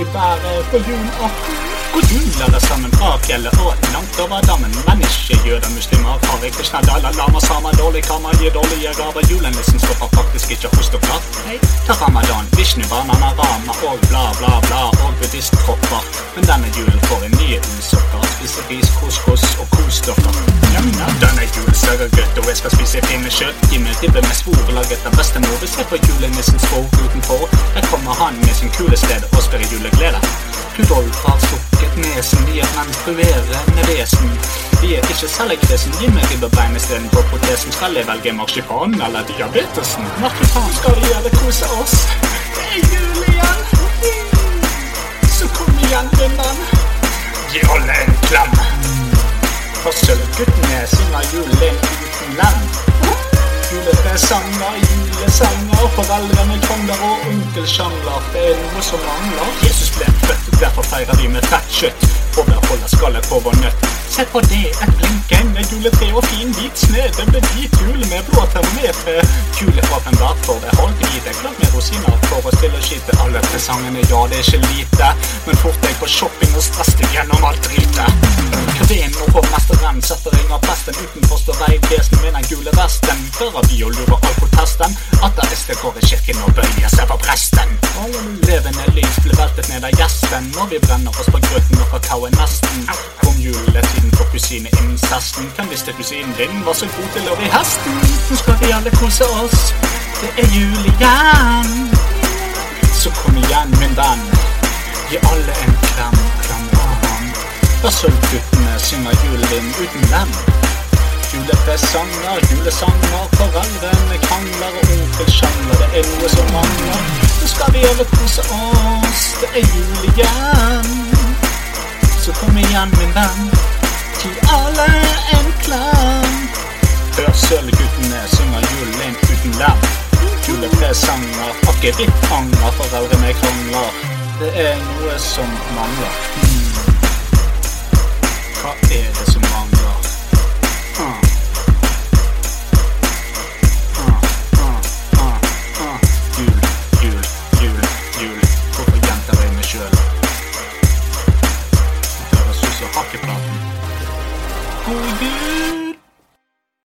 i været julaften. Jul det sammen fra fjellet og langt over dammen. Men ikke jøder, muslimer, Hare Krishna, Dalai Lama, Sama, dårlig karma, gir dårlige gaver. Julenissen stopper faktisk ikke hos dere. ta ramadan, Vishnu, banana, rama og bla, bla, bla og buddhistkropper. Men denne julen får en ny ullsokker. Spiser ris, couscous og kos dere. Denne julen ser godt, og jeg skal spise pinnekjøtt. Gi meg ribbe med svor laget av bestemor. Vi ser på julenissens skog utenfor. Der kommer han med sin kule sted og sprer juleglede. Rudolf har sukket nesen, de er menstruerende vesen. De er ikke cellekresen, gi meg ribbebein istedenfor protesen. Skal jeg velge marsipan eller diabetesen? Marsipan skal vi gjøre kose oss. Det er jul igjen. Så kom igjen, vinneren. Gi alle en klem. For siden av julen uten lem. Julepresanger, julesanger, foreldrene konger og onkel sjangler. Det er noe som mangler. Jesus ble født, derfor feirer vi med fett kjøtt. Og der holder skallet på vår nøtt. Se på det, et blinkende juletre og fin hvit snø. Det ble hvit jul med blå termometer. fem dag, for det holdt i. Det klart med rosiner for å stille skyte alle presangene. Ja, det er ikke lite, men fort deg på shopping og stress deg gjennom alt dritet. Kveen og hovmesteren setter ring av presten utenfor står veivesen med den gule vesten. Fører vi og lurer alkotesten? Ateister går i kirken og bøyer seg for presten. Levende lys blir veltet ned av gjesten når vi brenner oss på grøten og kakaoen nesten. Kom juletiden innen kusineincesten. Kan visste kusinen din var så god til å ri hesten? Nå skal vi alle kose oss. Det er jul igjen. Så kom igjen, min venn. Gi alle en klem, klem av ham. Da sølvguttene synger julen uten dem. Julepresanger, julesanger, foreldrene krangler og onkel sjangler. Det er noe som mangler. Nå skal vi alle kose oss. Det er jul igjen. Så kom igjen, min venn. Gi alle en klem. Hør sølvguttene synger julen uten dem. Julepresanger, akevittfanger, foreldrene krangler. Det er noe som mangler. Hmm. Hva er det som mangler?